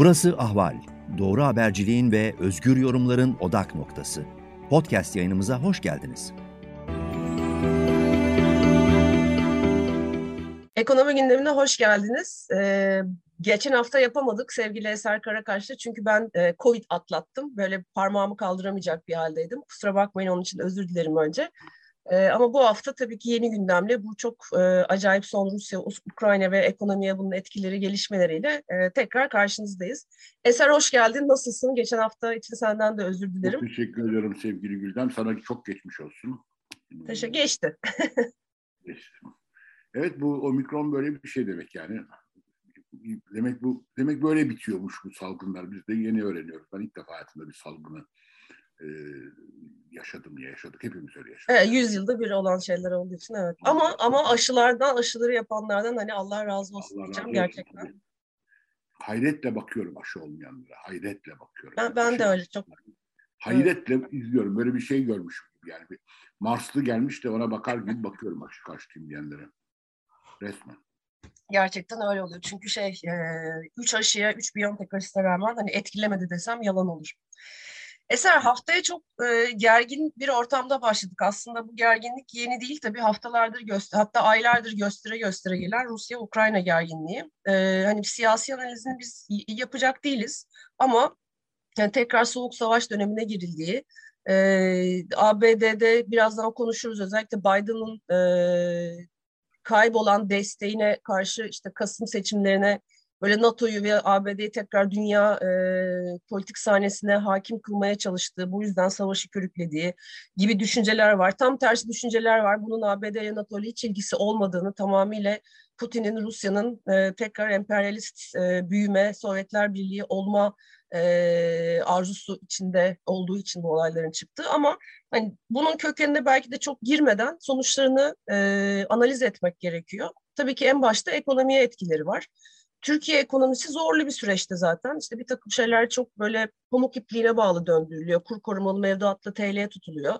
Burası Ahval. Doğru haberciliğin ve özgür yorumların odak noktası. Podcast yayınımıza hoş geldiniz. Ekonomi gündemine hoş geldiniz. Ee, geçen hafta yapamadık sevgili Eser Karakaş'la çünkü ben e, Covid atlattım. Böyle parmağımı kaldıramayacak bir haldeydim. Kusura bakmayın onun için özür dilerim önce. E, ama bu hafta tabii ki yeni gündemle bu çok e, acayip son Rusya, Ukrayna ve ekonomiye bunun etkileri, gelişmeleriyle e, tekrar karşınızdayız. Eser hoş geldin. Nasılsın? Geçen hafta için senden de özür dilerim. Çok teşekkür ederim sevgili Gülden. Sana çok geçmiş olsun. Teşekkür geçti. geçti. Evet bu omikron böyle bir şey demek yani. Demek bu demek böyle bitiyormuş bu salgınlar. Biz de yeni öğreniyoruz. Ben ilk defa hayatımda bir salgını e, yaşadım ya yaşadık. Hepimiz öyle yaşadık. Evet, 100 yılda bir olan şeyler olduğu için evet. Ama ama aşılardan, aşıları yapanlardan hani Allah razı olsun Allah diyeceğim razı olsun, gerçekten. Tabii. Hayretle bakıyorum aşı olmayanlara. Hayretle bakıyorum. Ben, ben de öyle çok. Hayretle evet. izliyorum. Böyle bir şey görmüşüm yani. Bir Marslı gelmiş de ona bakar gibi bakıyorum aşı karşıtıyım diyenlere. Resmen. Gerçekten öyle oluyor. Çünkü şey, e, üç aşıya, üç Biontech aşısına rağmen hani etkilemedi desem yalan olur. Eser haftaya çok e, gergin bir ortamda başladık. Aslında bu gerginlik yeni değil tabii haftalardır göster hatta aylardır göstere göstere gelen Rusya-Ukrayna gerginliği. E, hani siyasi analizini biz yapacak değiliz ama yani tekrar soğuk savaş dönemine girildiği, e, ABD'de birazdan konuşuruz özellikle Biden'ın e, kaybolan desteğine karşı işte Kasım seçimlerine böyle NATO'yu ve ABD'yi tekrar dünya e, politik sahnesine hakim kılmaya çalıştığı, bu yüzden savaşı körüklediği gibi düşünceler var. Tam tersi düşünceler var. Bunun ABD ile hiç ilgisi olmadığını tamamıyla Putin'in, Rusya'nın e, tekrar emperyalist e, büyüme, Sovyetler Birliği olma e, arzusu içinde olduğu için bu olayların çıktı. Ama hani bunun kökenine belki de çok girmeden sonuçlarını e, analiz etmek gerekiyor. Tabii ki en başta ekonomiye etkileri var. Türkiye ekonomisi zorlu bir süreçte zaten. İşte bir takım şeyler çok böyle pamuk ipliğine bağlı döndürülüyor. Kur korumalı mevduatla TL tutuluyor.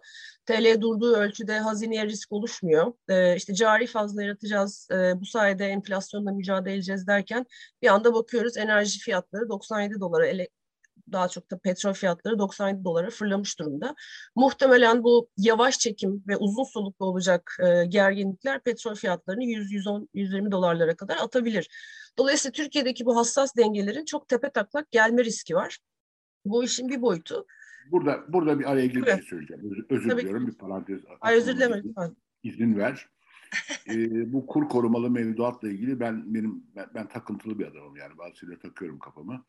TL durduğu ölçüde hazineye risk oluşmuyor. Ee, işte cari fazla yaratacağız, ee, bu sayede enflasyonla mücadele edeceğiz derken bir anda bakıyoruz enerji fiyatları 97 dolara, ele, daha çok da petrol fiyatları 97 dolara fırlamış durumda. Muhtemelen bu yavaş çekim ve uzun soluklu olacak e, gerginlikler petrol fiyatlarını 100-110-120 dolarlara kadar atabilir. Dolayısıyla Türkiye'deki bu hassas dengelerin çok tepe taklak gelme riski var. Bu işin bir boyutu. Burada burada bir araya girip bir şey söyleyeceğim. Özür, özür diliyorum bir parantez. Ay özür dilerim lütfen. İzin ver. ee, bu kur korumalı mevduatla ilgili ben benim ben, ben takıntılı bir adamım yani bazı takıyorum kafama.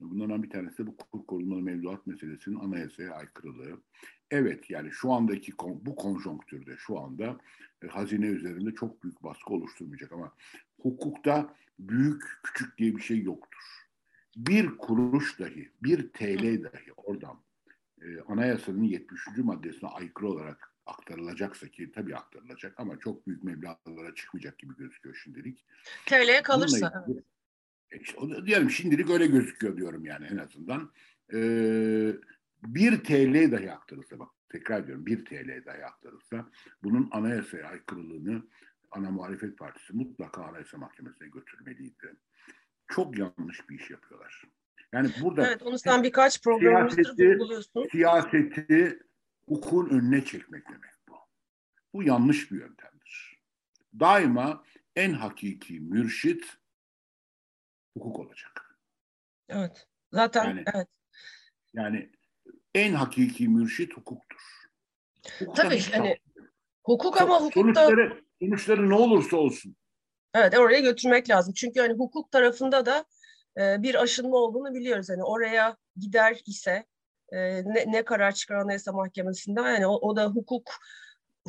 Bunlardan bir tanesi de bu kur korumalı mevduat meselesinin anayasaya aykırılığı. Evet yani şu andaki bu konjonktürde şu anda e, hazine üzerinde çok büyük baskı oluşturmayacak ama hukukta büyük küçük diye bir şey yoktur. Bir kuruş dahi, bir TL dahi oradan e, anayasanın 73. maddesine aykırı olarak aktarılacaksa ki tabii aktarılacak ama çok büyük meblağlara çıkmayacak gibi gözüküyor şimdilik. TL kalırsa. Ilgili, işte, onu diyelim şimdilik öyle gözüküyor diyorum yani en azından. Ee, bir TL dahi aktarılsa bak tekrar diyorum bir TL dahi aktarılsa bunun anayasaya aykırılığını ana muhalefet partisi mutlaka anayasa mahkemesine götürmeliydi. Çok yanlış bir iş yapıyorlar. Yani burada evet, onu sen birkaç buluyorsun. Siyaseti hukukun önüne çekmek demek bu. Bu yanlış bir yöntemdir. Daima en hakiki mürşit hukuk olacak. Evet. Zaten yani, evet. Yani en hakiki mürşit hukuktur. Hukukta Tabii hani hukuk ama hukukta sonuçları, sonuçları ne olursa olsun. Evet oraya götürmek lazım. Çünkü hani hukuk tarafında da e, bir aşınma olduğunu biliyoruz. Hani oraya gider ise e, ne, ne karar çıkar Anayasa Mahkemesi'nde yani o, o da hukuk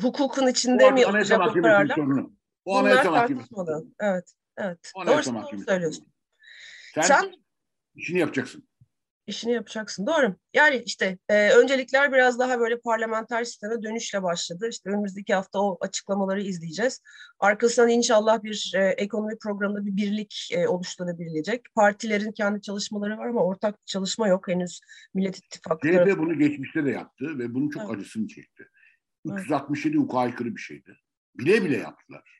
hukukun içinde o mi yapacak o kararlar? Sorunu. O Anayasa Mahkemesi. Evet. Evet. O Doğru söylüyorsun. Sen, Sen işini yapacaksın. İşini yapacaksın. Doğru. Yani işte e, öncelikler biraz daha böyle parlamenter sisteme dönüşle başladı. İşte önümüzdeki hafta o açıklamaları izleyeceğiz. Arkasından inşallah bir e, ekonomi programında bir birlik e, oluşturabilecek. Partilerin kendi çalışmaları var ama ortak çalışma yok henüz Millet İttifakı. CHP bunu geçmişte de yaptı ve bunun çok evet. acısını çekti. 367 evet. hukuka aykırı bir şeydi. Bile bile yaptılar.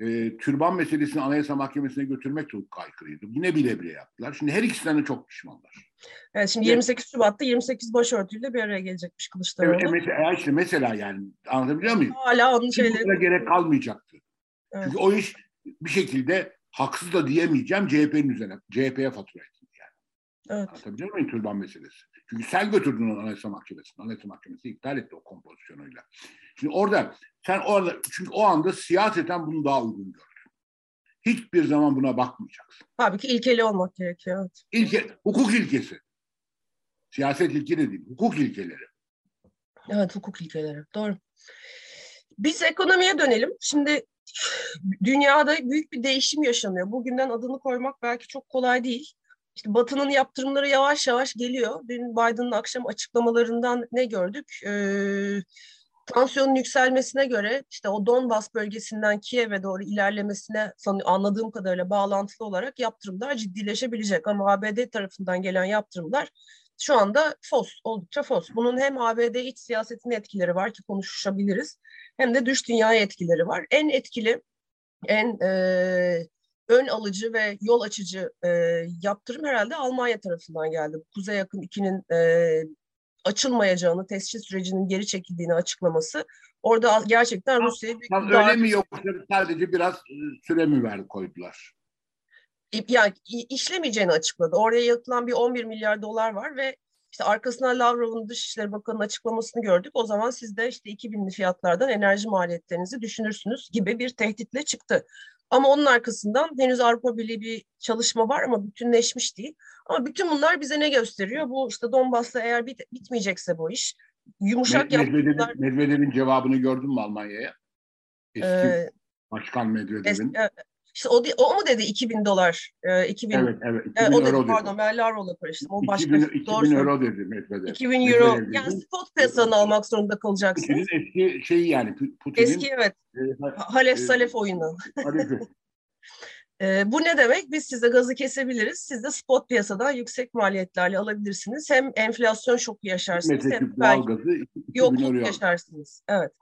E, türban meselesini Anayasa Mahkemesi'ne götürmek çok aykırıydı. Yine bile bile yaptılar. Şimdi her ikisinden de çok pişmanlar. Evet şimdi 28 Şubat'ta 28 başörtüyle bir araya gelecekmiş Kılıçdaroğlu. Evet, mesela, işte mesela yani anlatabiliyor muyum? Hala onun şeyleri... gerek kalmayacaktı. Evet. Çünkü o iş bir şekilde haksız da diyemeyeceğim CHP'nin üzerine. CHP'ye fatura ettim yani. Evet. Anlatabiliyor muyum türban meselesi? Çünkü sen götürdün onu Anayasa Mahkemesi'ne. Anayasa Mahkemesi iptal etti o kompozisyonuyla. Şimdi orada sen orada çünkü o anda siyaseten bunu daha uygun gördün. Hiçbir zaman buna bakmayacaksın. Tabii ki ilkeli olmak gerekiyor. Evet. İlke, hukuk ilkesi. Siyaset ilkeleri değil, hukuk ilkeleri. Evet, hukuk ilkeleri. Doğru. Biz ekonomiye dönelim. Şimdi dünyada büyük bir değişim yaşanıyor. Bugünden adını koymak belki çok kolay değil. İşte Batı'nın yaptırımları yavaş yavaş geliyor. Dün Biden'ın akşam açıklamalarından ne gördük? Ee, tansiyonun yükselmesine göre işte o Donbas bölgesinden Kiev'e doğru ilerlemesine anladığım kadarıyla bağlantılı olarak yaptırımlar ciddileşebilecek. Ama ABD tarafından gelen yaptırımlar şu anda fos, oldukça fos. Bunun hem ABD iç siyasetine etkileri var ki konuşabiliriz hem de dış dünyaya etkileri var. En etkili, en e, ön alıcı ve yol açıcı e, yaptırım herhalde Almanya tarafından geldi. Kuzey yakın ikinin e, açılmayacağını, tescil sürecinin geri çekildiğini açıklaması orada gerçekten Rusya'ya bir öyle mi yoksa sadece biraz e, süre mi verdi koydular? Yani işlemeyeceğini açıkladı. Oraya yatılan bir 11 milyar dolar var ve işte arkasından Lavrov'un Dışişleri Bakanı'nın açıklamasını gördük. O zaman siz de işte 2000'li fiyatlardan enerji maliyetlerinizi düşünürsünüz gibi bir tehditle çıktı. Ama onun arkasından henüz Avrupa Birliği bir çalışma var ama bütünleşmiş değil. Ama bütün bunlar bize ne gösteriyor? Bu işte Donbas'ta eğer bit bitmeyecekse bu iş yumuşak Medvedev'in, yaptılar. Medvedev'in cevabını gördün mü Almanya'ya? Eski ee, Başkan Medvedev'in. Es, işte o, o mu dedi 2000 dolar? E, 2000, evet, evet. 2000 e, o dedi, pardon ben Lavro'la karıştım. O başka 2000, 2000 euro dedi Medvedev. 2000 euro. Medvedev yani spot piyasadan almak zorunda kalacaksınız. Putin'in eski şeyi yani. Putin'in, eski evet. E, Halef e, Salef oyunu. E, bu ne demek? Biz size gazı kesebiliriz. Siz de spot piyasadan yüksek maliyetlerle alabilirsiniz. Hem enflasyon şoku yaşarsınız Mesela hem belki yokluk yaşarsınız. Evet.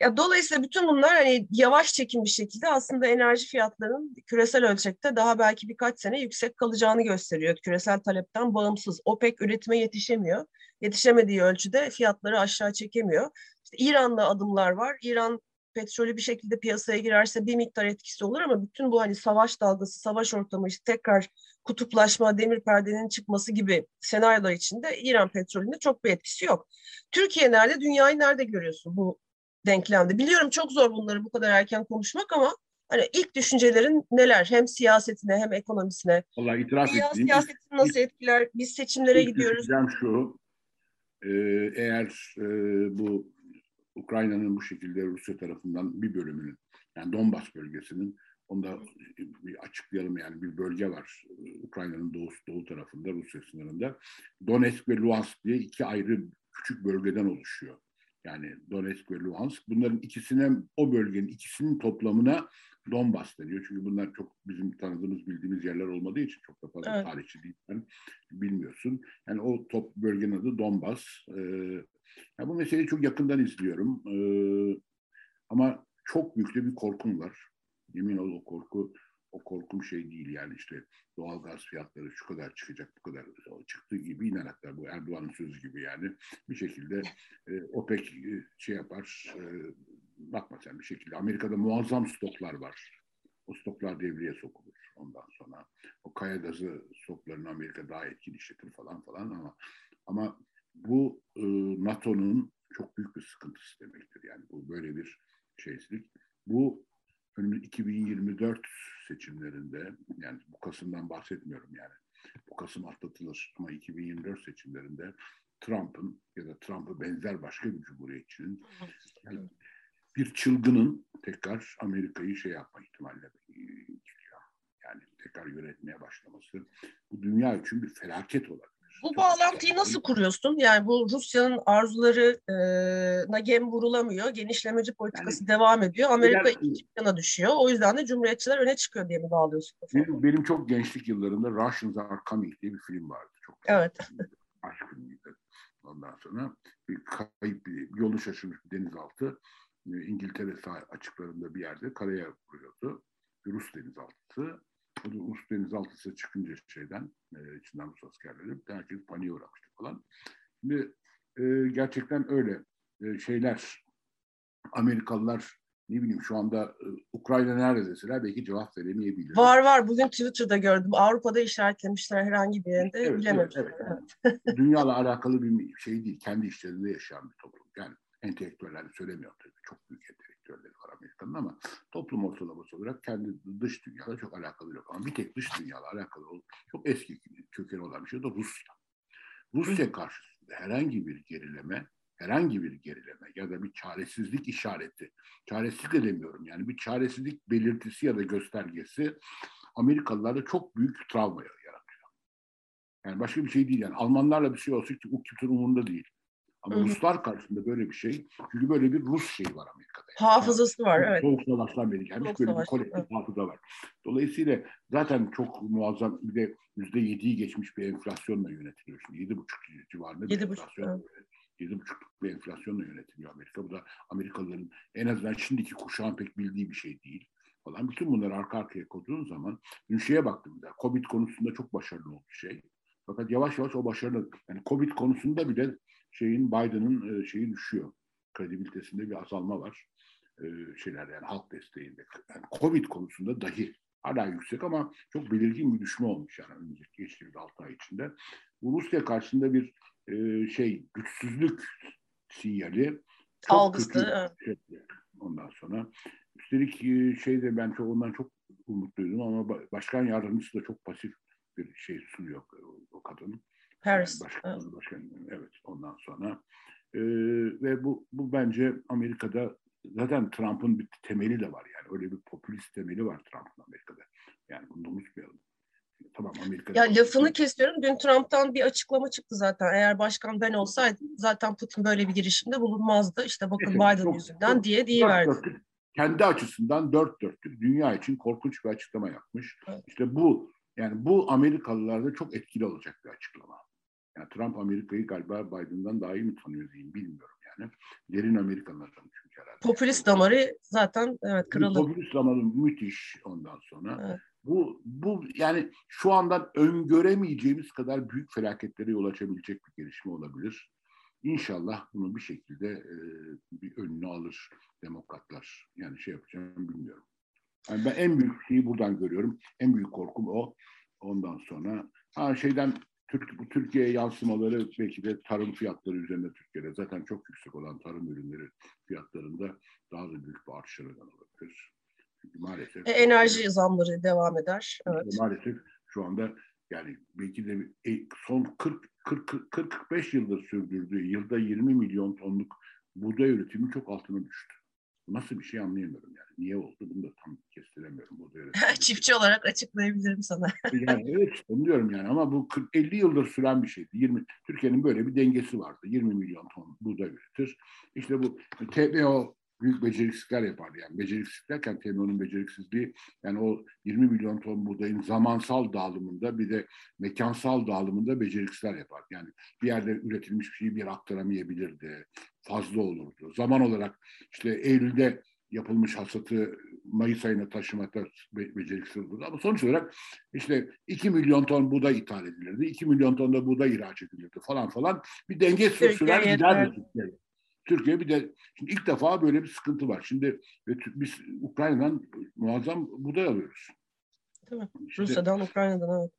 Ya dolayısıyla bütün bunlar hani yavaş çekim bir şekilde aslında enerji fiyatlarının küresel ölçekte daha belki birkaç sene yüksek kalacağını gösteriyor. Küresel talepten bağımsız. OPEC üretime yetişemiyor. Yetişemediği ölçüde fiyatları aşağı çekemiyor. İşte İran'da adımlar var. İran petrolü bir şekilde piyasaya girerse bir miktar etkisi olur ama bütün bu hani savaş dalgası, savaş ortamı, işte tekrar kutuplaşma, demir perdenin çıkması gibi senaryolar içinde İran petrolünde çok bir etkisi yok. Türkiye nerede, dünyayı nerede görüyorsun bu denklemde. Biliyorum çok zor bunları bu kadar erken konuşmak ama hani ilk düşüncelerin neler? Hem siyasetine hem ekonomisine. Vallahi itiraf Dünya ettiğim. siyasetini nasıl etkiler? Biz seçimlere ilk gidiyoruz. şu. E, eğer e, bu Ukrayna'nın bu şekilde Rusya tarafından bir bölümünün yani Donbas bölgesinin onda bir açıklayalım yani bir bölge var Ukrayna'nın doğu, doğu tarafında Rusya sınırında. Donetsk ve Luhansk diye iki ayrı küçük bölgeden oluşuyor. Yani Donetsk ve Luhansk. Bunların ikisine, o bölgenin ikisinin toplamına Donbas deniyor. Çünkü bunlar çok bizim tanıdığımız, bildiğimiz yerler olmadığı için çok da fazla evet. tarihçi değil. Yani bilmiyorsun. Yani o top bölgenin adı Donbas. Ee, yani bu meseleyi çok yakından izliyorum. Ee, ama çok büyük de bir korkum var. Yemin ol o korku o korkum şey değil yani işte doğal gaz fiyatları şu kadar çıkacak bu kadar çıktığı gibi iner hatta bu Erdoğan'ın sözü gibi yani bir şekilde e, OPEC e, şey yapar e, bakma sen bir şekilde Amerika'da muazzam stoklar var. O stoklar devreye sokulur ondan sonra. O kaya gazı stoklarını Amerika daha etkili işletir falan falan ama ama bu e, NATO'nun çok büyük bir sıkıntısı demektir. Yani bu böyle bir şeysizlik. Bu önümüz 2024 seçimlerinde yani bu Kasım'dan bahsetmiyorum yani. Bu Kasım atlatılır ama 2024 seçimlerinde Trump'ın ya da Trump'a benzer başka bir cumhuriyetçinin yani bir çılgının tekrar Amerika'yı şey yapma ihtimalle. Yani tekrar yönetmeye başlaması bu dünya için bir felaket olarak bu bağlantıyı nasıl kuruyorsun? Yani bu Rusya'nın arzularına gem vurulamıyor. Genişlemeci politikası yani, devam ediyor. Amerika ikinci plana düşüyor. O yüzden de Cumhuriyetçiler öne çıkıyor diye mi bağlıyorsun? Benim, benim çok gençlik yıllarında Russians Are Coming diye bir film vardı. Çok evet. Aşk filmiydi. Ondan sonra bir kayıp bir yolu şaşırmış bir denizaltı. İngiltere sağ açıklarında bir yerde karaya vuruyor. geliyordu. Rus denizaltısı. O da Rus denizaltısı çıkınca şeyden, e, içinden Rus askerleri, herkes paniğe uğramıştı falan. Şimdi e, gerçekten öyle e, şeyler, Amerikalılar ne bileyim şu anda e, Ukrayna nerede deseler belki cevap veremeyebilir. Var var. Bugün Twitter'da gördüm. Avrupa'da işaretlemişler herhangi bir yerinde. Evet, Bilemedim. evet, evet. Dünyayla alakalı bir şey değil. Kendi işlerinde yaşayan bir toplum. Yani entelektüelleri söylemiyorum tabii. Çok büyük Amerika'nın ama toplum ortalaması olarak kendi dış dünyayla çok alakalı yok. Ama bir tek dış dünyayla alakalı çok eski kökeni olan bir şey de Rusya. Rusya karşısında herhangi bir gerileme herhangi bir gerileme ya da bir çaresizlik işareti, çaresizlik de demiyorum yani bir çaresizlik belirtisi ya da göstergesi Amerikalılarda çok büyük travma yaratıyor. Yani başka bir şey değil yani Almanlarla bir şey olsa ki o kimsenin umurunda değil. Ama Hı-hı. Ruslar karşısında böyle bir şey, çünkü böyle bir Rus şeyi var Amerika'da. Yani. Hafızası var, evet. Soğuk Savaş'tan beri gelmiş Soğuk böyle Savaş, bir kolektif evet. hafıza var. Dolayısıyla zaten çok muazzam bir de yüzde yediyi geçmiş bir enflasyonla yönetiliyor. Şimdi yedi buçuk civarında bir enflasyon. Evet. 7,5'luk bir enflasyonla yönetiliyor Amerika. Bu da Amerikalıların en azından şimdiki kuşağın pek bildiği bir şey değil falan. Bütün bunları arka arkaya koyduğun zaman dün şeye baktım da Covid konusunda çok başarılı oldu şey. Fakat yavaş yavaş o başarılı yani Covid konusunda bile şeyin Biden'ın e, şeyi düşüyor. Kredibilitesinde bir azalma var. E, şeyler yani halk desteğinde. Yani Covid konusunda dahi hala yüksek ama çok belirgin bir düşme olmuş yani önümüzdeki geçtiğimiz 6 ay içinde. Bu Rusya karşısında bir e, şey güçsüzlük sinyali çok Algısı, kötü. Şey, ondan sonra üstelik e, şeyde ben çok ondan çok umutluydum ama başkan yardımcısı da çok pasif bir şey sunuyor o kadın. Paris. Yani başkan, evet. ondan sonra ee, ve bu bu bence Amerika'da zaten Trump'ın bir temeli de var yani öyle bir popülist temeli var Trump'ın Amerika'da. Yani bunu unutmayalım. Tamam Amerika'da. Ya lafını kesiyorum. Dün Trump'tan bir açıklama çıktı zaten. Eğer başkan ben olsaydım zaten Putin böyle bir girişimde bulunmazdı. İşte bakın evet, Biden çok, yüzünden çok, diye diye verdi. Kendi açısından dört dörtlük dünya için korkunç bir açıklama yapmış. Evet. İşte bu yani bu Amerikalılarda çok etkili olacak bir açıklama. Yani Trump Amerika'yı galiba Biden'dan daha iyi mi tanıyor diyeyim bilmiyorum yani. Derin Amerikalılardan çünkü herhalde. Popülist damarı zaten evet kralı. Popülist damarı müthiş ondan sonra. Evet. Bu, bu yani şu andan öngöremeyeceğimiz kadar büyük felaketlere yol açabilecek bir gelişme olabilir. İnşallah bunu bir şekilde e, bir önünü alır demokratlar. Yani şey yapacağım bilmiyorum. Yani ben en büyük şeyi buradan görüyorum. En büyük korkum o. Ondan sonra ha şeyden Türk, bu Türkiye'ye yansımaları belki de tarım fiyatları üzerinde Türkiye'de zaten çok yüksek olan tarım ürünleri fiyatlarında daha da büyük bir artışa neden olabilir maalesef. E, enerji zamları devam eder. Evet. Maalesef şu anda yani belki de son 40 40 45 yıldır sürdürdüğü yılda 20 milyon tonluk buğday üretimi çok altına düştü. Nasıl bir şey anlayamıyorum yani. Niye oldu bunu da tam kestiremiyorum. Buğday Çiftçi olarak açıklayabilirim sana. yani evet onu diyorum yani ama bu 40, 50 yıldır süren bir şeydi. 20 Türkiye'nin böyle bir dengesi vardı. 20 milyon ton buğday üretir. İşte bu TBO büyük beceriksizlikler yapardı. Yani beceriksizlik derken TMO'nun beceriksizliği yani o 20 milyon ton buğdayın zamansal dağılımında bir de mekansal dağılımında beceriksizlikler yapardı. Yani bir yerde üretilmiş bir şeyi bir aktaramayabilirdi. Fazla olurdu. Zaman olarak işte Eylül'de yapılmış hasatı Mayıs ayına taşımakta be beceriksiz olurdu. Ama sonuç olarak işte 2 milyon ton buğday ithal edilirdi. 2 milyon ton da buğday ihraç edilirdi falan falan. Bir denge sürer giderdi Türkiye. Bir de şimdi ilk defa böyle bir sıkıntı var. Şimdi biz Ukrayna'dan muazzam buğday alıyoruz. Değil İşte, Rusya'dan, Ukrayna'dan evet.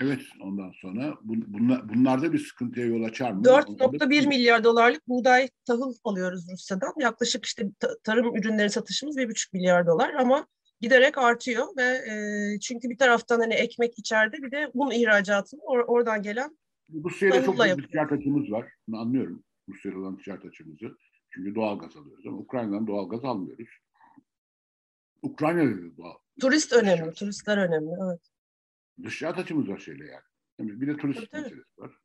Evet ondan sonra bunlar, bunlarda bir sıkıntıya yol açar mı? 4.1 milyar dolarlık buğday tahıl alıyoruz Rusya'dan. Yaklaşık işte tarım ürünleri satışımız 1.5 milyar dolar ama giderek artıyor ve e, çünkü bir taraftan hani ekmek içeride bir de un ihracatını or, oradan gelen Rusya'da çok büyük bir ticaret açımız var. Bunu anlıyorum. Rusya'ya olan ticaret açımızı. Çünkü doğal gaz alıyoruz ama Ukrayna'dan doğal gaz almıyoruz. Ukrayna'da da doğal. Turist önemli, dış turistler önemli, evet. Dış ticaret açımız var şeyle yani. Bir de turist tabii, meselesi var.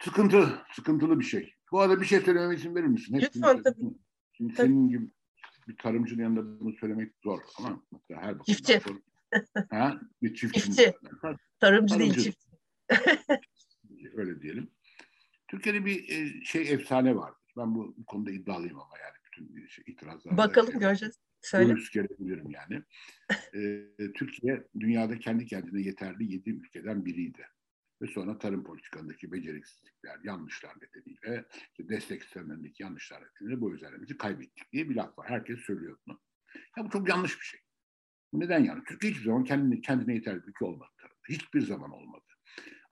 Sıkıntı, sıkıntılı bir şey. Bu arada bir şey söylememe izin verir misin? Lütfen tabii. Şimdi tabii. senin gibi bir tarımcının yanında bunu söylemek zor ama mesela her Çiftçi. Sonra, ha, bir çiftçi. Çiftçi. Tarımcı, Tarımcı değil çiftçi. Öyle diyelim. Türkiye'de bir e, şey efsane vardır. Ben bu, bu konuda iddialıyım ama yani bütün şey, itirazlar. Bakalım göreceğiz. Söyle. Göğüs gerebilirim yani. ee, Türkiye dünyada kendi kendine yeterli yedi ülkeden biriydi. Ve sonra tarım politikalarındaki beceriksizlikler, yanlışlar nedeniyle, işte destek sistemlerindeki yanlışlar nedeniyle bu özelliğimizi kaybettik diye bir laf var. Herkes söylüyor bunu. Ya bu çok yanlış bir şey. Neden yani? Türkiye hiçbir zaman kendine, kendine yeterli bir ülke olmadı. Hiçbir zaman olmadı.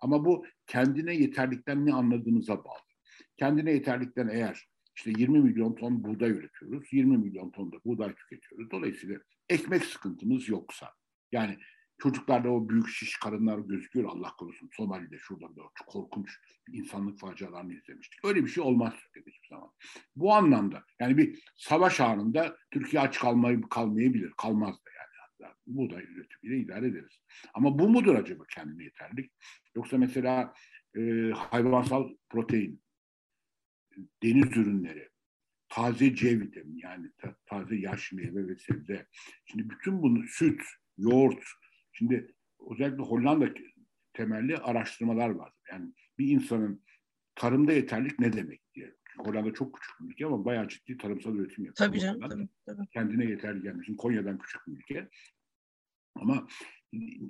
Ama bu kendine yeterlikten ne anladığınıza bağlı. Kendine yeterlikten eğer işte 20 milyon ton buğday üretiyoruz, 20 milyon ton da buğday tüketiyoruz. Dolayısıyla ekmek sıkıntımız yoksa, yani çocuklarda o büyük şiş karınlar gözüküyor Allah korusun. Somali'de şurada da korkunç insanlık facialarını izlemiştik. Öyle bir şey olmaz Türkiye'de hiçbir zaman. Bu anlamda yani bir savaş anında Türkiye aç kalmayı kalmayabilir, kalmaz da yani. Buğday üretimiyle idare ederiz. Ama bu mudur acaba kendine yeterlik? Yoksa mesela e, hayvansal protein, deniz ürünleri, taze C vitamini yani taze yaş meyve ve sebze. Şimdi bütün bunu süt, yoğurt, şimdi özellikle Hollanda temelli araştırmalar var. Yani bir insanın tarımda yeterlik ne demek. Hollanda çok küçük bir ülke ama bayağı ciddi tarımsal üretim yapıyor. Tabii canım. Tabii, tabii. Kendine yeterli gelmiş. Konya'dan küçük bir ülke. Ama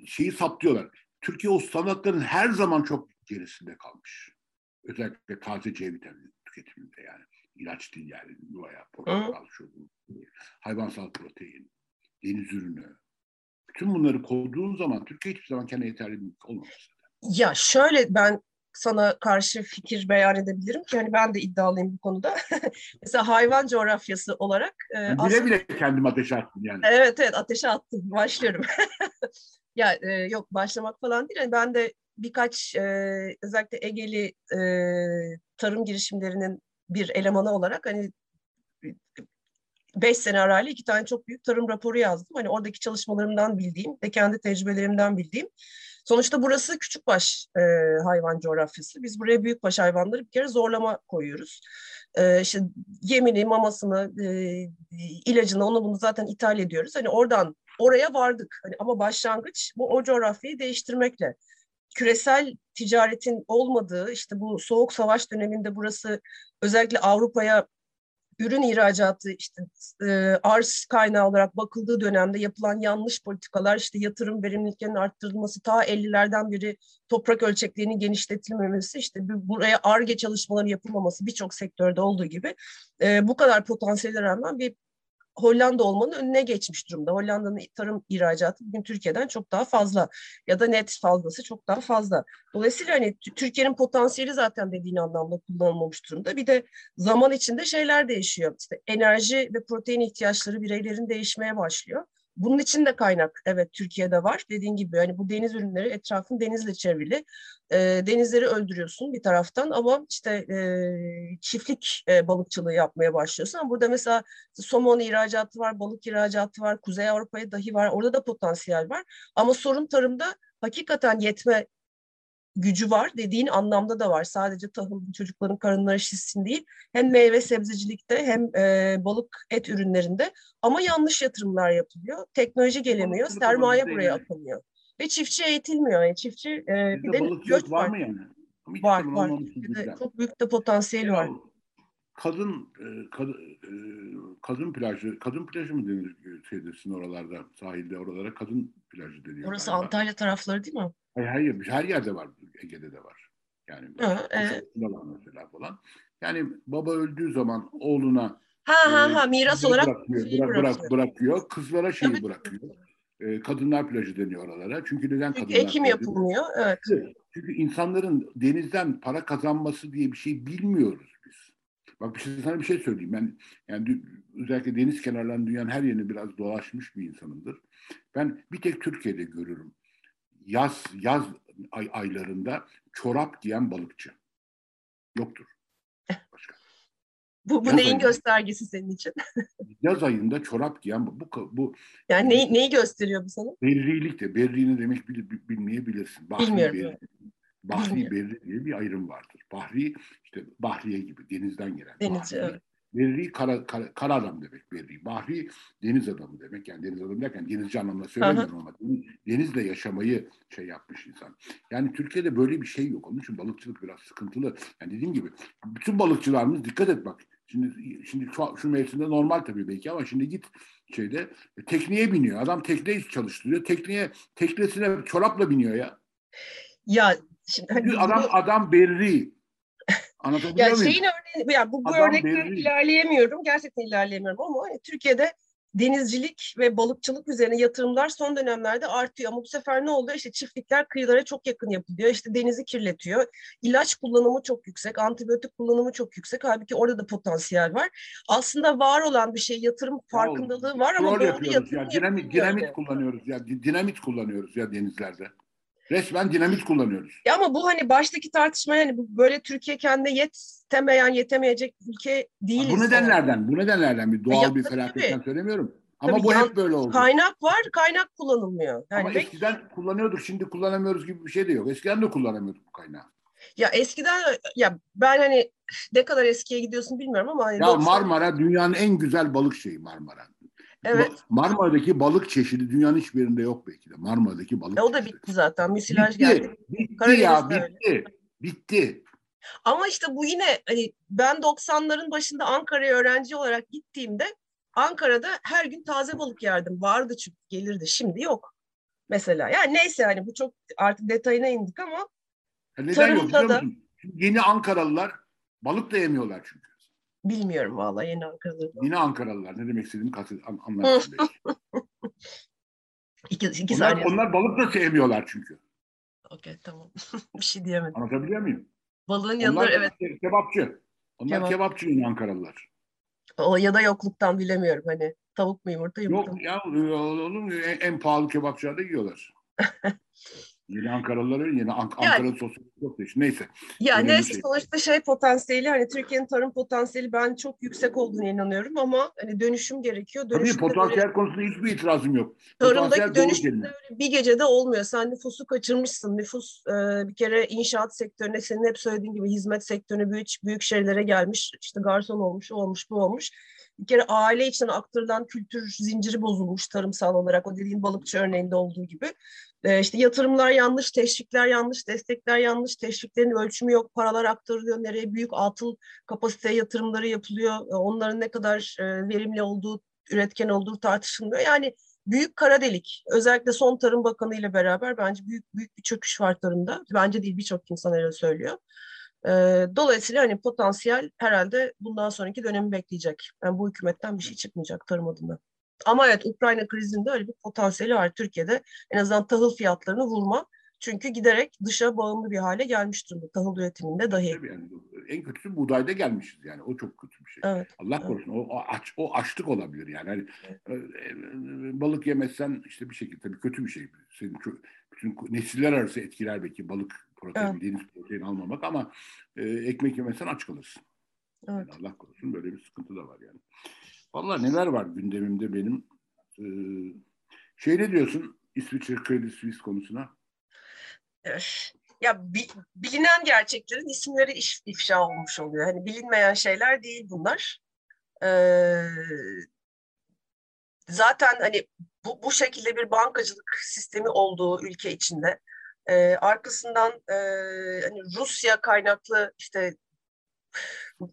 şeyi saptıyorlar. Türkiye o standartların her zaman çok gerisinde kalmış. Özellikle taze C vitamini tüketiminde yani. ilaç değil yani. Veya portakal, şu, hayvansal protein, deniz ürünü. Bütün bunları koyduğun zaman Türkiye hiçbir zaman kendine yeterli olmamış. Ya şöyle ben sana karşı fikir beyan edebilirim ki hani ben de iddialıyım bu konuda. Mesela hayvan coğrafyası olarak. E, bile aslında... bile kendim ateşe attım yani. Evet evet ateşe attım. Başlıyorum. ya e, yok başlamak falan değil. Yani ben de birkaç e, özellikle Egeli e, tarım girişimlerinin bir elemanı olarak hani beş sene arayla iki tane çok büyük tarım raporu yazdım. Hani oradaki çalışmalarımdan bildiğim ve kendi tecrübelerimden bildiğim. Sonuçta burası küçükbaş e, hayvan coğrafyası. Biz buraya büyükbaş hayvanları bir kere zorlama koyuyoruz. E, işte yemini, mamasını, e, ilacını, onu bunu zaten ithal ediyoruz. Hani oradan oraya vardık. Hani ama başlangıç bu o coğrafyayı değiştirmekle küresel ticaretin olmadığı işte bu soğuk savaş döneminde burası özellikle Avrupa'ya ürün ihracatı işte e, arz kaynağı olarak bakıldığı dönemde yapılan yanlış politikalar işte yatırım verimliliklerinin arttırılması ta 50'lerden beri toprak ölçeklerinin genişletilmemesi işte buraya ARGE çalışmaları yapılmaması birçok sektörde olduğu gibi e, bu kadar potansiyele rağmen bir Hollanda olmanın önüne geçmiş durumda. Hollanda'nın tarım ihracatı bugün Türkiye'den çok daha fazla ya da net fazlası çok daha fazla. Dolayısıyla hani Türkiye'nin potansiyeli zaten dediğin anlamda kullanılmamış durumda. Bir de zaman içinde şeyler değişiyor. İşte enerji ve protein ihtiyaçları bireylerin değişmeye başlıyor. Bunun için de kaynak evet Türkiye'de var. Dediğin gibi hani bu deniz ürünleri etrafın denizle çevrili. E, denizleri öldürüyorsun bir taraftan ama işte e, çiftlik e, balıkçılığı yapmaya başlıyorsun. Ama burada mesela somon ihracatı var, balık ihracatı var, Kuzey Avrupa'ya dahi var. Orada da potansiyel var. Ama sorun tarımda hakikaten yetme gücü var dediğin anlamda da var. Sadece tahıl çocukların karınları şişsin değil. Hem meyve sebzecilikte hem e, balık et ürünlerinde ama yanlış yatırımlar yapılıyor. Teknoloji gelemiyor, balık sermaye buraya akılmıyor. Ve çiftçi eğitilmiyor. Yani çiftçi e, bir de göç var, var mı yani? var var. De çok büyük de potansiyeli ya, var. Kadın e, kadın, e, kadın plajı, kadın plajı mı denir şeydesin oralarda, sahilde oralara kadın plajı deniyor. Orası galiba. Antalya tarafları değil mi? Hayır, hayır, her yerde var. Ege'de de var. Yani ha, evet. mesela falan. Yani baba öldüğü zaman oğluna ha ha ha miras olarak bırakıyor, bırak, bırakıyor. bırakıyor. Kızlara şeyi Tabii. bırakıyor. E, kadınlar plajı deniyor oralara. Çünkü neden Çünkü kadınlar ekim yapılmıyor. Evet. Çünkü insanların denizden para kazanması diye bir şey bilmiyoruz biz. Bak bir şey, sana bir şey söyleyeyim. Ben yani özellikle deniz kenarlarının dünyanın her yerini biraz dolaşmış bir insanımdır. Ben bir tek Türkiye'de görürüm yaz yaz ay, aylarında çorap giyen balıkçı. Yoktur. Başka. bu bu yaz neyin ayında, göstergesi senin için? yaz ayında çorap giyen bu bu yani neyi, neyi gösteriyor bu sana? Berrilik de berri ne demek bil, bilmeyebilirsin. Bahri Bilmiyorum. Berri. Bahri berri diye bir ayrım vardır. Bahri işte bahriye gibi denizden gelen. Deniz, bahri. evet. Berri kara, kara, kara adam demek Berri. Bahri deniz adamı demek. Yani deniz adamı derken denizci anlamda söylemiyorum ama denizle yaşamayı şey yapmış insan. Yani Türkiye'de böyle bir şey yok. Onun için balıkçılık biraz sıkıntılı. Yani dediğim gibi bütün balıkçılarımız dikkat et bak. Şimdi şimdi şu, şu mevsimde normal tabii belki ama şimdi git şeyde e, tekneye biniyor. Adam tekneyi çalıştırıyor. Tekneye teknesine çorapla biniyor ya. Ya şimdi hani adam bu, adam berri. Anlatabiliyor ya muyum? Şeyin örneği, ya bu, bu örnekleri ilerleyemiyorum. Gerçekten ilerleyemiyorum ama hani Türkiye'de denizcilik ve balıkçılık üzerine yatırımlar son dönemlerde artıyor. Ama bu sefer ne oluyor? İşte çiftlikler kıyılara çok yakın yapılıyor. İşte denizi kirletiyor. İlaç kullanımı çok yüksek. Antibiyotik kullanımı çok yüksek. Halbuki orada da potansiyel var. Aslında var olan bir şey yatırım farkındalığı var ama doğru yatırım ya. Dinamit, dinamit kullanıyoruz ya. Dinamit kullanıyoruz ya denizlerde. Resmen dinamit kullanıyoruz. Ya ama bu hani baştaki tartışma yani bu böyle Türkiye kendine yetemeyen, yetemeyecek ülke değiliz. Bu nedenlerden, bu nedenlerden bir doğal ya, bir felaketten söylemiyorum. Ama tabii bu hep böyle oldu. Kaynak var, kaynak kullanılmıyor. Yani Ama eskiden kullanıyorduk, şimdi kullanamıyoruz gibi bir şey de yok. Eskiden de kullanamıyorduk bu kaynağı. Ya eskiden ya ben hani ne kadar eskiye gidiyorsun bilmiyorum ama hani ya 90... Marmara dünyanın en güzel balık şeyi Marmara. Evet. Marmara'daki balık çeşidi dünyanın hiçbir yerinde yok belki de. Marmara'daki balık e, O da bitti zaten. Müsilaj bitti, geldi. Bitti ya bitti. Öyle. Bitti. Ama işte bu yine hani ben 90'ların başında Ankara'ya öğrenci olarak gittiğimde Ankara'da her gün taze balık yerdim. Vardı çünkü gelirdi. Şimdi yok. Mesela. Yani neyse hani bu çok artık detayına indik ama ya neden yok da... Yeni Ankaralılar balık da yemiyorlar çünkü. Bilmiyorum vallahi yeni Ankaralılar. Yine Ankaralılar. Ne demek istediğimi anlarsın iki, iki onlar, saniye. onlar balık da sevmiyorlar çünkü. Okey tamam. bir şey diyemedim. Anlatabiliyor muyum? Balığın yanında evet. Kebapçı. Onlar Kebap. kebapçı yine Ankaralılar. O ya da yokluktan bilemiyorum hani tavuk mu yumurta yumurta Yok ya oğlum en, en pahalı kebapçılarda yiyorlar. Yeni Ankaralıları yeni Ank yani, Ankara sosyal çok değişik. Neyse. Ya neyse şey. sonuçta şey potansiyeli hani Türkiye'nin tarım potansiyeli ben çok yüksek olduğunu inanıyorum ama hani dönüşüm gerekiyor. Dönüşüm Tabii potansiyel böyle, konusunda hiçbir itirazım yok. Tarımdaki dönüşüm bir gecede olmuyor. Sen nüfusu kaçırmışsın. Nüfus e, bir kere inşaat sektörüne senin hep söylediğin gibi hizmet sektörüne büyük büyük şehirlere gelmiş. İşte garson olmuş, olmuş, bu olmuş. Bir kere aile içinden aktarılan kültür zinciri bozulmuş tarımsal olarak o dediğin balıkçı örneğinde olduğu gibi. E, işte yatırımlar yanlış, teşvikler yanlış, destekler yanlış, teşviklerin ölçümü yok, paralar aktarılıyor, nereye büyük atıl kapasite yatırımları yapılıyor, e, onların ne kadar e, verimli olduğu, üretken olduğu tartışılmıyor. Yani büyük kara delik. Özellikle son Tarım Bakanı ile beraber bence büyük büyük bir çöküş var tarımda. Bence değil birçok insan öyle söylüyor. E, dolayısıyla hani potansiyel herhalde bundan sonraki dönemi bekleyecek. Yani bu hükümetten bir şey çıkmayacak tarım adına. Ama evet Ukrayna krizinde öyle bir potansiyeli var Türkiye'de. En azından tahıl fiyatlarını vurma. Çünkü giderek dışa bağımlı bir hale gelmiş durumda tahıl üretiminde dahi. Tabii yani, en kötüsü buğdayda gelmişiz yani o çok kötü bir şey. Evet, Allah korusun o, o aç o açlık olabilir yani. yani evet. E, e, balık yemezsen işte bir şekilde tabii kötü bir şey. Senin bütün nesiller arası etkiler belki balık protein, evet. deniz protein almamak ama e, ekmek yemezsen aç kalırsın. Evet. Yani Allah korusun böyle bir sıkıntı da var yani. Vallahi neler var gündemimde benim. Ee, şey ne diyorsun İsviçre Kredi Suisse konusuna? Ya bi, bilinen gerçeklerin isimleri iş, ifşa olmuş oluyor. Hani bilinmeyen şeyler değil bunlar. Ee, zaten hani bu, bu şekilde bir bankacılık sistemi olduğu ülke içinde e, arkasından e, hani Rusya kaynaklı işte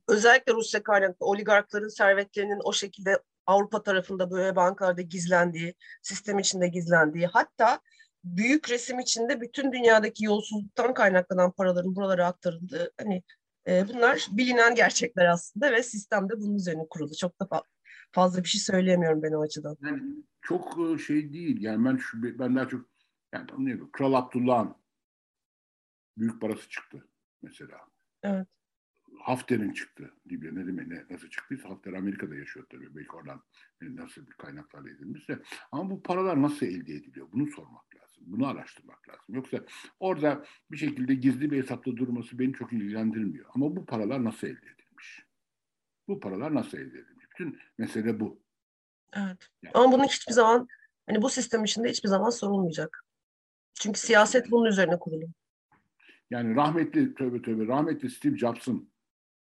özellikle Rusya kaynaklı oligarkların servetlerinin o şekilde Avrupa tarafında böyle bankalarda gizlendiği, sistem içinde gizlendiği, hatta büyük resim içinde bütün dünyadaki yolsuzluktan kaynaklanan paraların buralara aktarıldığı, hani e, bunlar bilinen gerçekler aslında ve sistemde bunun üzerine kurulu. Çok da fa- fazla bir şey söyleyemiyorum ben o açıdan. Yani çok e, şey değil. Yani ben şu ben daha çok yani ne Kral Abdullah'ın büyük parası çıktı mesela. Evet. Hafter'in çıktı. Libya ne demek ne, nasıl çıktıysa Hafter Amerika'da yaşıyor tabii. Belki oradan nasıl bir kaynaklarla edilmişse. Ama bu paralar nasıl elde ediliyor? Bunu sormak lazım. Bunu araştırmak lazım. Yoksa orada bir şekilde gizli bir hesapta durması beni çok ilgilendirmiyor. Ama bu paralar nasıl elde edilmiş? Bu paralar nasıl elde edilmiş? Bütün mesele bu. Evet. Yani, ama bunu hiçbir zaman hani bu sistem içinde hiçbir zaman sorulmayacak. Çünkü siyaset bunun üzerine kurulu. Yani rahmetli tövbe tövbe rahmetli Steve Jobs'ın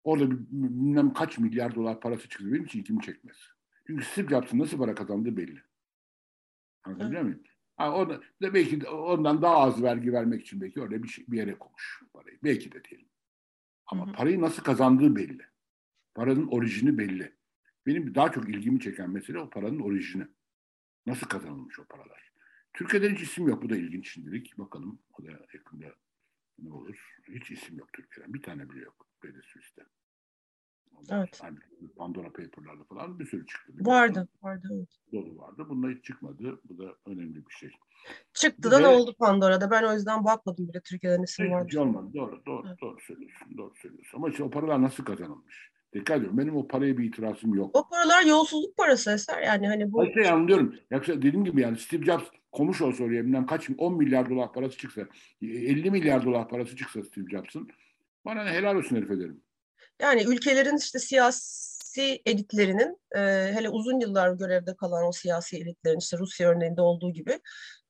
Orada bilmem kaç milyar dolar parası çıktı. Benim için ilgimi çekmez. Çünkü Steve Jobs'ın nasıl para kazandığı belli. Anlatabiliyor muyum? Ha, orada, da belki de ondan daha az vergi vermek için belki orada bir, şey, bir yere koymuş parayı. Belki de diyelim. Ama hı hı. parayı nasıl kazandığı belli. Paranın orijini belli. Benim daha çok ilgimi çeken mesele o paranın orijini. Nasıl kazanılmış o paralar? Türkiye'de hiç isim yok. Bu da ilginç şimdilik. Bakalım o da yakında ne olur. Hiç isim yok Türkiye'den. Bir tane bile yok. Credit Suisse'de. Evet. Yani Pandora Paper'larda falan bir sürü çıktı. Vardı, vardı. Evet. Dolu vardı. Bunlar hiç çıkmadı. Bu da önemli bir şey. Çıktı da ne oldu Pandora'da? Ben o yüzden bakmadım bile Türkiye'den isim var. Hiç olmadı. Doğru, doğru, evet. doğru söylüyorsun. Doğru söylüyorsun. Ama işte o paralar nasıl kazanılmış? Dikkat ediyorum. Benim o paraya bir itirazım yok. O paralar yolsuzluk parası eser. Yani hani bu... Şey anlıyorum. Yoksa dediğim gibi yani Steve Jobs komuş olsa oraya bilmem kaç 10 milyar dolar parası çıksa 50 milyar dolar parası çıksa Steve Jobs'ın bana ne helal olsun herif ederim. Yani ülkelerin işte siyasi elitlerinin e, hele uzun yıllar görevde kalan o siyasi elitlerin işte Rusya örneğinde olduğu gibi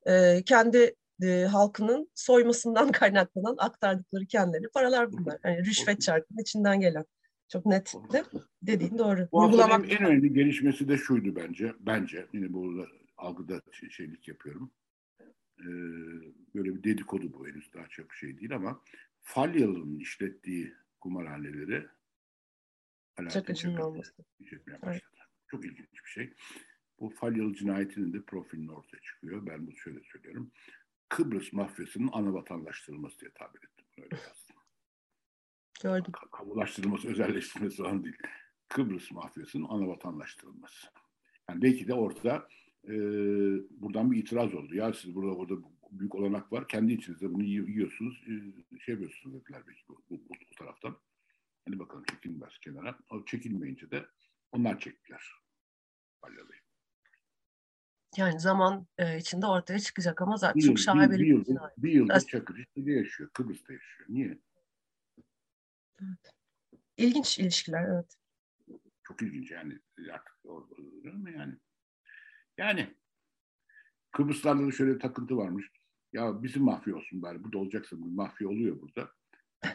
e, kendi e, halkının soymasından kaynaklanan aktardıkları kendileri paralar bunlar. Yani rüşvet çarkının içinden gelen. Çok net de dediğin doğru. Bu Uygulamak... en önemli gelişmesi de şuydu bence. Bence yine burada algıda şeylik yapıyorum. Ee, böyle bir dedikodu bu henüz daha çok şey değil ama Falyalı'nın işlettiği kumarhaneleri Çakıcı'nın olması. işletmeye başladı. Evet. Çok ilginç bir şey. Bu Falyalı cinayetinin de profilinin ortaya çıkıyor. Ben bunu şöyle söylüyorum. Kıbrıs mafyasının ana vatandaştırılması diye tabir ettim. Öyle. Gördüm. Kamulaştırılması, özelleştirilmesi falan değil. Kıbrıs mafyasının ana vatandaştırılması. Yani belki de ortada e, buradan bir itiraz oldu. Ya siz burada orada büyük olanak var. Kendi içinizde bunu yiyorsunuz, e, şey yapıyorsunuz dediler belki bu, bu, bu, bu taraftan. Hani bakalım çekilmez kenara. O çekilmeyince de onlar çektiler. Balyalayı. Yani zaman e, içinde ortaya çıkacak ama zaten bir çok şaibeli bir, bir, yıl, bir yıldır Çakır işte yaşıyor. Kıbrıs'ta yaşıyor. Niye? Evet. İlginç ilişkiler evet. Çok ilginç yani. Yani yani Kıbrıslarda da şöyle bir takıntı varmış. Ya bizim mafya olsun bari. Bu da olacaksa bu mafya oluyor burada.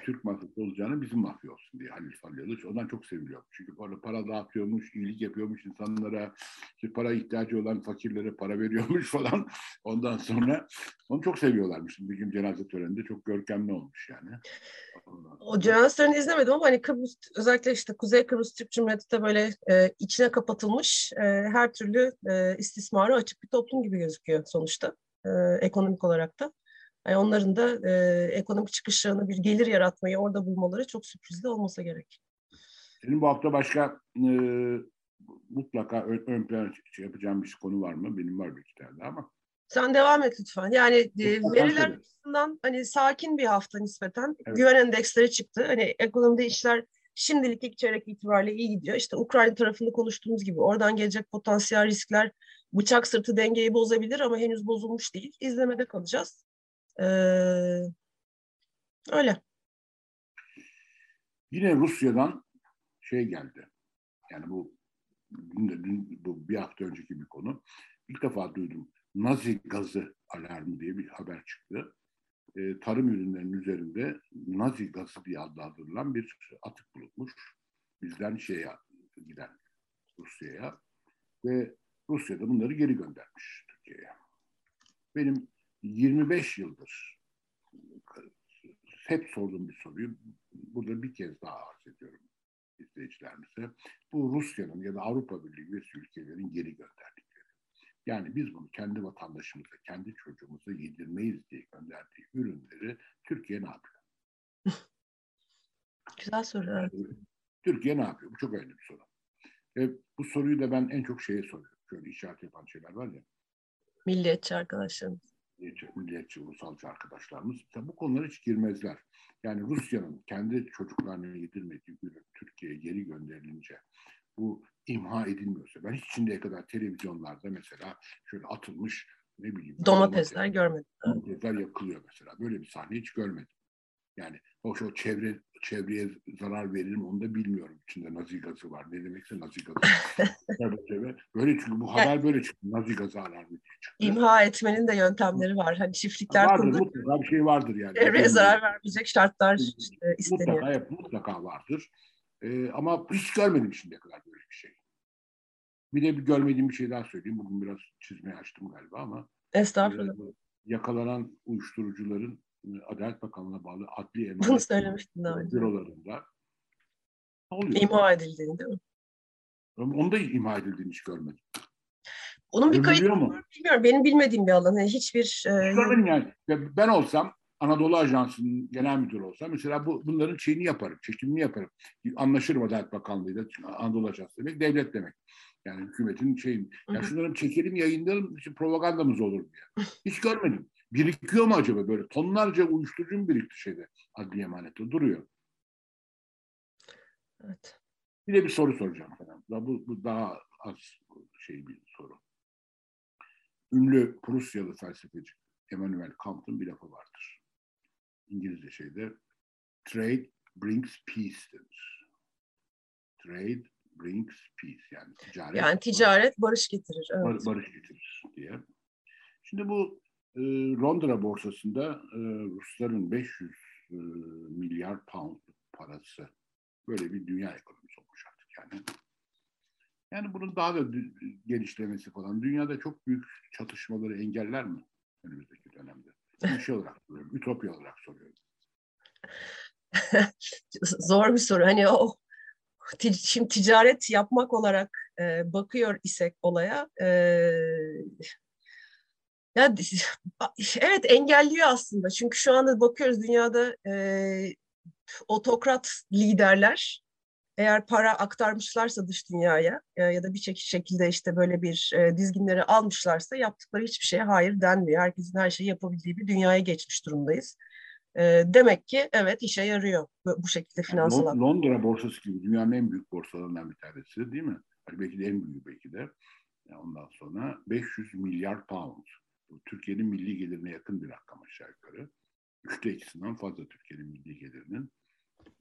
Türk mafyası olacağını bizim mafya olsun diye Halil Falyalı. Ondan çok seviliyor. Çünkü para, para dağıtıyormuş, iyilik yapıyormuş insanlara. İşte para ihtiyacı olan fakirlere para veriyormuş falan. Ondan sonra onu çok seviyorlarmış. Bir gün cenaze töreninde çok görkemli olmuş yani. O cenaze törenini izlemedim ama hani Kıbrıs, özellikle işte Kuzey Kıbrıs Türk Cumhuriyeti de böyle e, içine kapatılmış e, her türlü e, istismara açık bir toplum gibi gözüküyor sonuçta. E, ekonomik olarak da. Yani onların da e, ekonomik çıkışlarını bir gelir yaratmayı orada bulmaları çok sürprizli olmasa gerek. Senin bu hafta başka e, mutlaka ön, ön plan şey yapacağım bir konu var mı? Benim var bir iki tane ama. Sen devam et lütfen. Yani e, veriler açısından hani sakin bir hafta nispeten evet. güven endeksleri çıktı. Hani ekonomide işler şimdilik ilk çeyrek itibariyle iyi gidiyor. İşte Ukrayna tarafında konuştuğumuz gibi oradan gelecek potansiyel riskler bıçak sırtı dengeyi bozabilir ama henüz bozulmuş değil. İzlemede kalacağız. Ee, öyle. Yine Rusya'dan şey geldi. Yani bu dün, dün, bu bir hafta önceki bir konu. İlk defa duydum. Nazi gazı alarmı diye bir haber çıktı. Ee, tarım ürünlerinin üzerinde Nazi gazı diye adlandırılan bir atık bulunmuş. Bizden şeye giden Rusya'ya ve Rusya da bunları geri göndermiş Türkiye'ye. Benim 25 yıldır hep sorduğum bir soruyu burada bir kez daha arz ediyorum izleyicilerimize. Bu Rusya'nın ya da Avrupa Birliği üyesi ülkelerin geri gönderdikleri. Yani biz bunu kendi vatandaşımıza, kendi çocuğumuza yedirmeyiz diye gönderdiği ürünleri Türkiye ne yapıyor? Güzel soru. Türkiye ne yapıyor? Bu çok önemli bir soru. Ve bu soruyu da ben en çok şeye soruyorum. Şöyle işaret yapan şeyler var ya. Milliyetçi arkadaşlarımız milliyetçi, milliyetçi ulusalcı arkadaşlarımız bu konulara hiç girmezler. Yani Rusya'nın kendi çocuklarına yedirmediği ürün Türkiye'ye geri gönderilince bu imha edilmiyorsa ben hiç şimdiye kadar televizyonlarda mesela şöyle atılmış ne bileyim domatesler görmedim. Domatesler yakılıyor mesela. Böyle bir sahne hiç görmedim. Yani o, o çevre çevreye zarar verir mi onu da bilmiyorum. İçinde nazi gazı var. Ne demekse nazi gazı. böyle çünkü bu haber böyle çıktı. Nazi gazı alarmı çıktı. İmha etmenin de yöntemleri var. Hani çiftlikler vardır, kurulur. Mutlaka bir şey vardır yani. Çevreye zarar vermeyecek şartlar işte isteniyor. Mutlaka, mutlaka vardır. Ee, ama hiç görmedim şimdiye kadar böyle bir şey. Bir de bir görmediğim bir şey daha söyleyeyim. Bugün biraz çizmeye açtım galiba ama. Estağfurullah. E, yakalanan uyuşturucuların Adalet Bakanlığı'na bağlı adli emanet Bunu söylemiştin bürolarında Ne oluyor? Edildiğini değil mi? Onu da imha edildiğini hiç görmedim. Onun bir kayıt mu? bilmiyorum. Benim bilmediğim bir alan. Yani hiçbir... Hiç e, görmedim yani. Ben olsam Anadolu Ajansı'nın genel müdürü olsam mesela bu, bunların şeyini yaparım, çekimini yaparım. Anlaşırım Adalet Bakanlığı'yla Anadolu Ajansı demek, devlet demek. Yani hükümetin şeyin. Ya şunları çekelim, yayınlayalım, işte propagandamız olur diye. Hiç görmedim. Birikiyor mu acaba böyle? Tonlarca uyuşturucu mu birikti şeyde? Adli emanette duruyor. Evet. Bir de bir soru soracağım falan. Bu, bu daha az şey bir soru. Ünlü Prusyalı felsefeci Emmanuel Kant'ın bir lafı vardır. İngilizce şeyde trade brings peace denir. Trade brings peace yani ticaret. Yani ticaret barış getirir. Evet. Barış getirir diye. Şimdi bu e, Londra borsasında e, Rusların 500 e, milyar pound parası böyle bir dünya ekonomisi olmuş artık yani. Yani bunun daha da genişlemesi falan dünyada çok büyük çatışmaları engeller mi önümüzdeki dönemde? Bir şey olarak soruyorum, ütopya olarak soruyorum. Zor bir soru. Hani o şimdi ticaret yapmak olarak e, bakıyor isek olaya ya evet engelliyor aslında çünkü şu anda bakıyoruz dünyada e, otokrat liderler eğer para aktarmışlarsa dış dünyaya e, ya da bir şekilde işte böyle bir e, dizginleri almışlarsa yaptıkları hiçbir şeye hayır denmiyor. Herkesin her şeyi yapabildiği bir dünyaya geçmiş durumdayız. E, demek ki evet işe yarıyor bu, şekilde finansal. Yani Londra borsası gibi dünyanın en büyük borsalarından bir tanesi değil mi? Yani belki de en büyük belki de. Yani ondan sonra 500 milyar pound. Bu Türkiye'nin milli gelirine yakın bir rakam aşağı yukarı. Üçte ikisinden fazla Türkiye'nin milli gelirinin.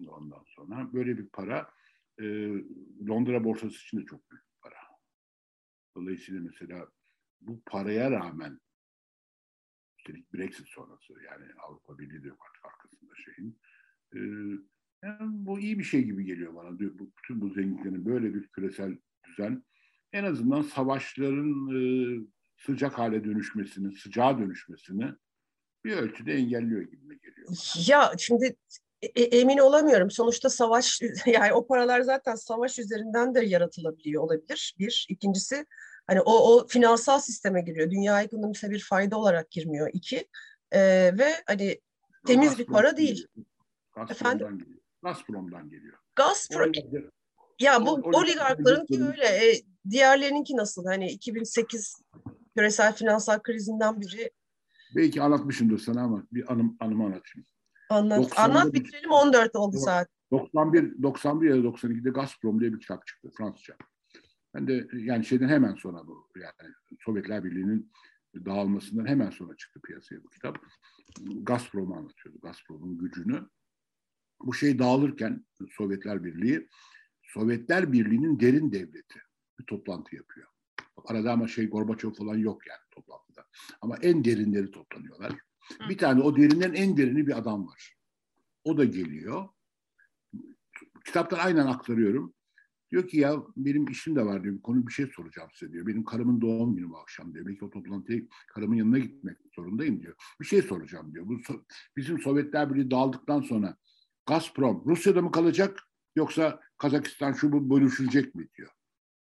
Ondan sonra böyle bir para e, Londra borsası için de çok büyük bir para. Dolayısıyla mesela bu paraya rağmen üstelik Brexit sonrası yani Avrupa Birliği de yok artık arkasında şeyin. E, yani bu iyi bir şey gibi geliyor bana. Bu, bütün bu zenginlerin böyle bir küresel düzen en azından savaşların e, sıcak hale dönüşmesini, sıcağa dönüşmesini bir ölçüde engelliyor gibi geliyor. Ya şimdi e, e, emin olamıyorum. Sonuçta savaş yani o paralar zaten savaş üzerinden de yaratılabiliyor olabilir. Bir. ikincisi hani o, o finansal sisteme giriyor. Dünya ekonomisine bir fayda olarak girmiyor. İki. E, ve hani temiz Gazprom bir para değil. Gazprom'dan Efendim? geliyor. Gazprom'dan geliyor. Gazprom. Ya bu oligarkların ki öyle. E, diğerlerininki nasıl? Hani 2008 küresel finansal krizinden biri. Belki anlatmışımdır sana ama bir anım, anımı anlatayım. Anlat, anlat bitirelim 14 oldu saat. 91, 91 ya da 92'de Gazprom diye bir kitap çıktı Fransızca. Ben de yani şeyden hemen sonra bu yani Sovyetler Birliği'nin dağılmasından hemen sonra çıktı piyasaya bu kitap. Gazprom'u anlatıyordu. Gazprom'un gücünü. Bu şey dağılırken Sovyetler Birliği Sovyetler Birliği'nin derin devleti bir toplantı yapıyor. Arada ama şey Gorbaçov falan yok yani toplantıda. Ama en derinleri toplanıyorlar. Bir tane o derinden en derini bir adam var. O da geliyor. Kitaptan aynen aktarıyorum. Diyor ki ya benim işim de var diyor. Bir konu bir şey soracağım size diyor. Benim karımın doğum günü bu akşam diyor. Belki o toplantıya karımın yanına gitmek zorundayım diyor. Bir şey soracağım diyor. Bu bizim Sovyetler Birliği dağıldıktan sonra Gazprom Rusya'da mı kalacak yoksa Kazakistan şu bu bölüşülecek mi diyor.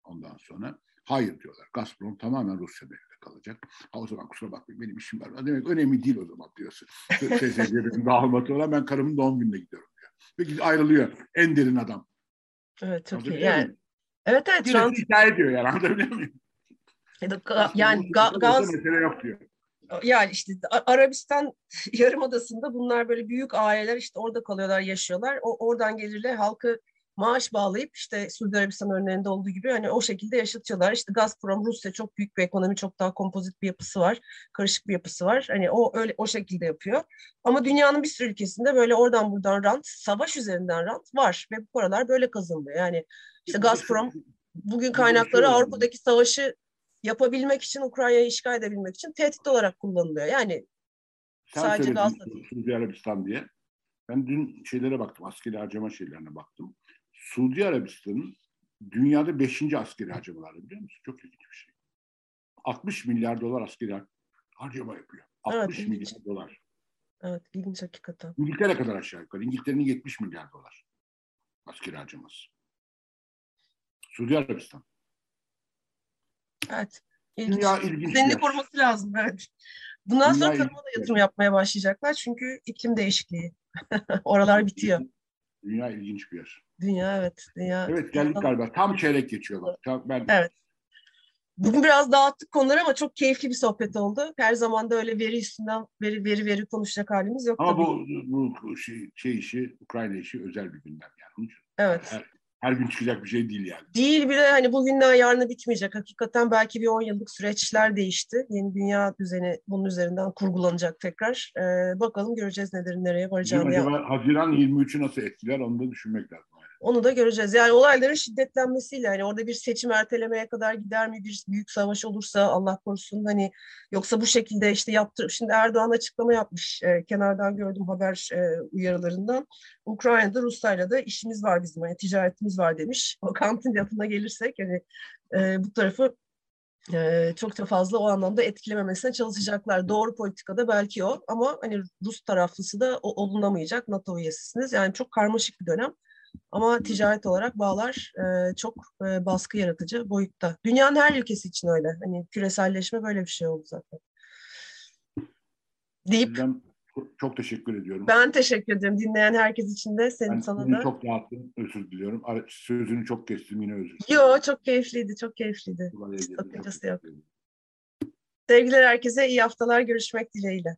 Ondan sonra hayır diyorlar. Gazprom tamamen Rusya'da kalacak. Ha o zaman kusura bakmayın benim işim var. Demek önemli değil o zaman diyorsun. SSC'nin dağılması olan ben karımın doğum gününe gidiyorum diyor. Peki ayrılıyor. En derin adam. Evet çok iyi. Yani, evet evet. Direkt an... hikaye diyor yani anlatabiliyor muyum? yani ga, gaz... Mesele yok diyor. Yani işte Arabistan Yarımadası'nda bunlar böyle büyük aileler işte orada kalıyorlar, yaşıyorlar. O, oradan gelirler halkı maaş bağlayıp işte Suudi Arabistan örneğinde olduğu gibi hani o şekilde yaşatıyorlar. İşte Gazprom Rusya çok büyük bir ekonomi, çok daha kompozit bir yapısı var, karışık bir yapısı var. Hani o öyle o şekilde yapıyor. Ama dünyanın bir sürü ülkesinde böyle oradan buradan rant, savaş üzerinden rant var ve bu paralar böyle kazanılıyor. Yani işte Gazprom bugün kaynakları Avrupa'daki savaşı yapabilmek için, Ukrayna'yı işgal edebilmek için tehdit olarak kullanılıyor. Yani Sen sadece gaz Suudi Arabistan diye. Ben dün şeylere baktım, askeri harcama şeylerine baktım. Suudi Arabistan'ın dünyada beşinci askeri harcamaları biliyor musun? Çok ilginç bir şey. 60 milyar dolar askeri harcama yapıyor. 60 evet, milyar dolar. Evet, ilginç hakikaten. İngiltere kadar aşağı yukarı. İngiltere'nin 70 milyar dolar. askeri harcaması. Suudi Arabistan. Evet. Dünya ilginç Düzenini koruması lazım. Evet. Bundan Dünya sonra tarıma da yatırım yapmaya başlayacaklar. Çünkü iklim değişikliği. Oralar bitiyor. Dünya ilginç bir yer. Dünya evet. Dünya. Evet geldik galiba. Tam çeyrek geçiyorlar. Tam ben... Evet. Bugün biraz dağıttık konuları ama çok keyifli bir sohbet oldu. Her zaman da öyle veri üstünden veri veri veri konuşacak halimiz yok. Ama tabii. bu, bu şey, şey işi, Ukrayna işi özel bir gündem yani. Evet. Her, her gün çıkacak bir şey değil yani. Değil bir de hani bugünden yarına bitmeyecek. Hakikaten belki bir 10 yıllık süreçler değişti. Yeni dünya düzeni bunun üzerinden kurgulanacak tekrar. Ee, bakalım göreceğiz nelerin nereye varacağını. Acaba Haziran 23'ü nasıl etkiler onu da düşünmek lazım. Onu da göreceğiz. Yani olayların şiddetlenmesiyle hani orada bir seçim ertelemeye kadar gider mi? Bir büyük savaş olursa Allah korusun hani yoksa bu şekilde işte yaptır. Şimdi Erdoğan açıklama yapmış. E, kenardan gördüm haber e, uyarılarından. Ukrayna'da Rusya'yla da işimiz var bizim. Yani ticaretimiz var demiş. O kantin lafına gelirsek hani e, bu tarafı e, çok da fazla o anlamda etkilememesine çalışacaklar. Doğru politikada belki o ama hani Rus taraflısı da o olunamayacak NATO üyesisiniz. Yani çok karmaşık bir dönem. Ama ticaret olarak bağlar e, çok e, baskı yaratıcı boyutta. Dünyanın her ülkesi için öyle. Hani küreselleşme böyle bir şey oldu zaten. Deyip çok teşekkür ediyorum. Ben teşekkür ederim. Dinleyen herkes için de senin ben sana da. çok dağıttım. Özür diliyorum. Sözünü çok kestim yine özür dilerim. Yo çok keyifliydi. Çok keyifliydi. Sakıncası yok. Sevgiler herkese. iyi haftalar. Görüşmek dileğiyle.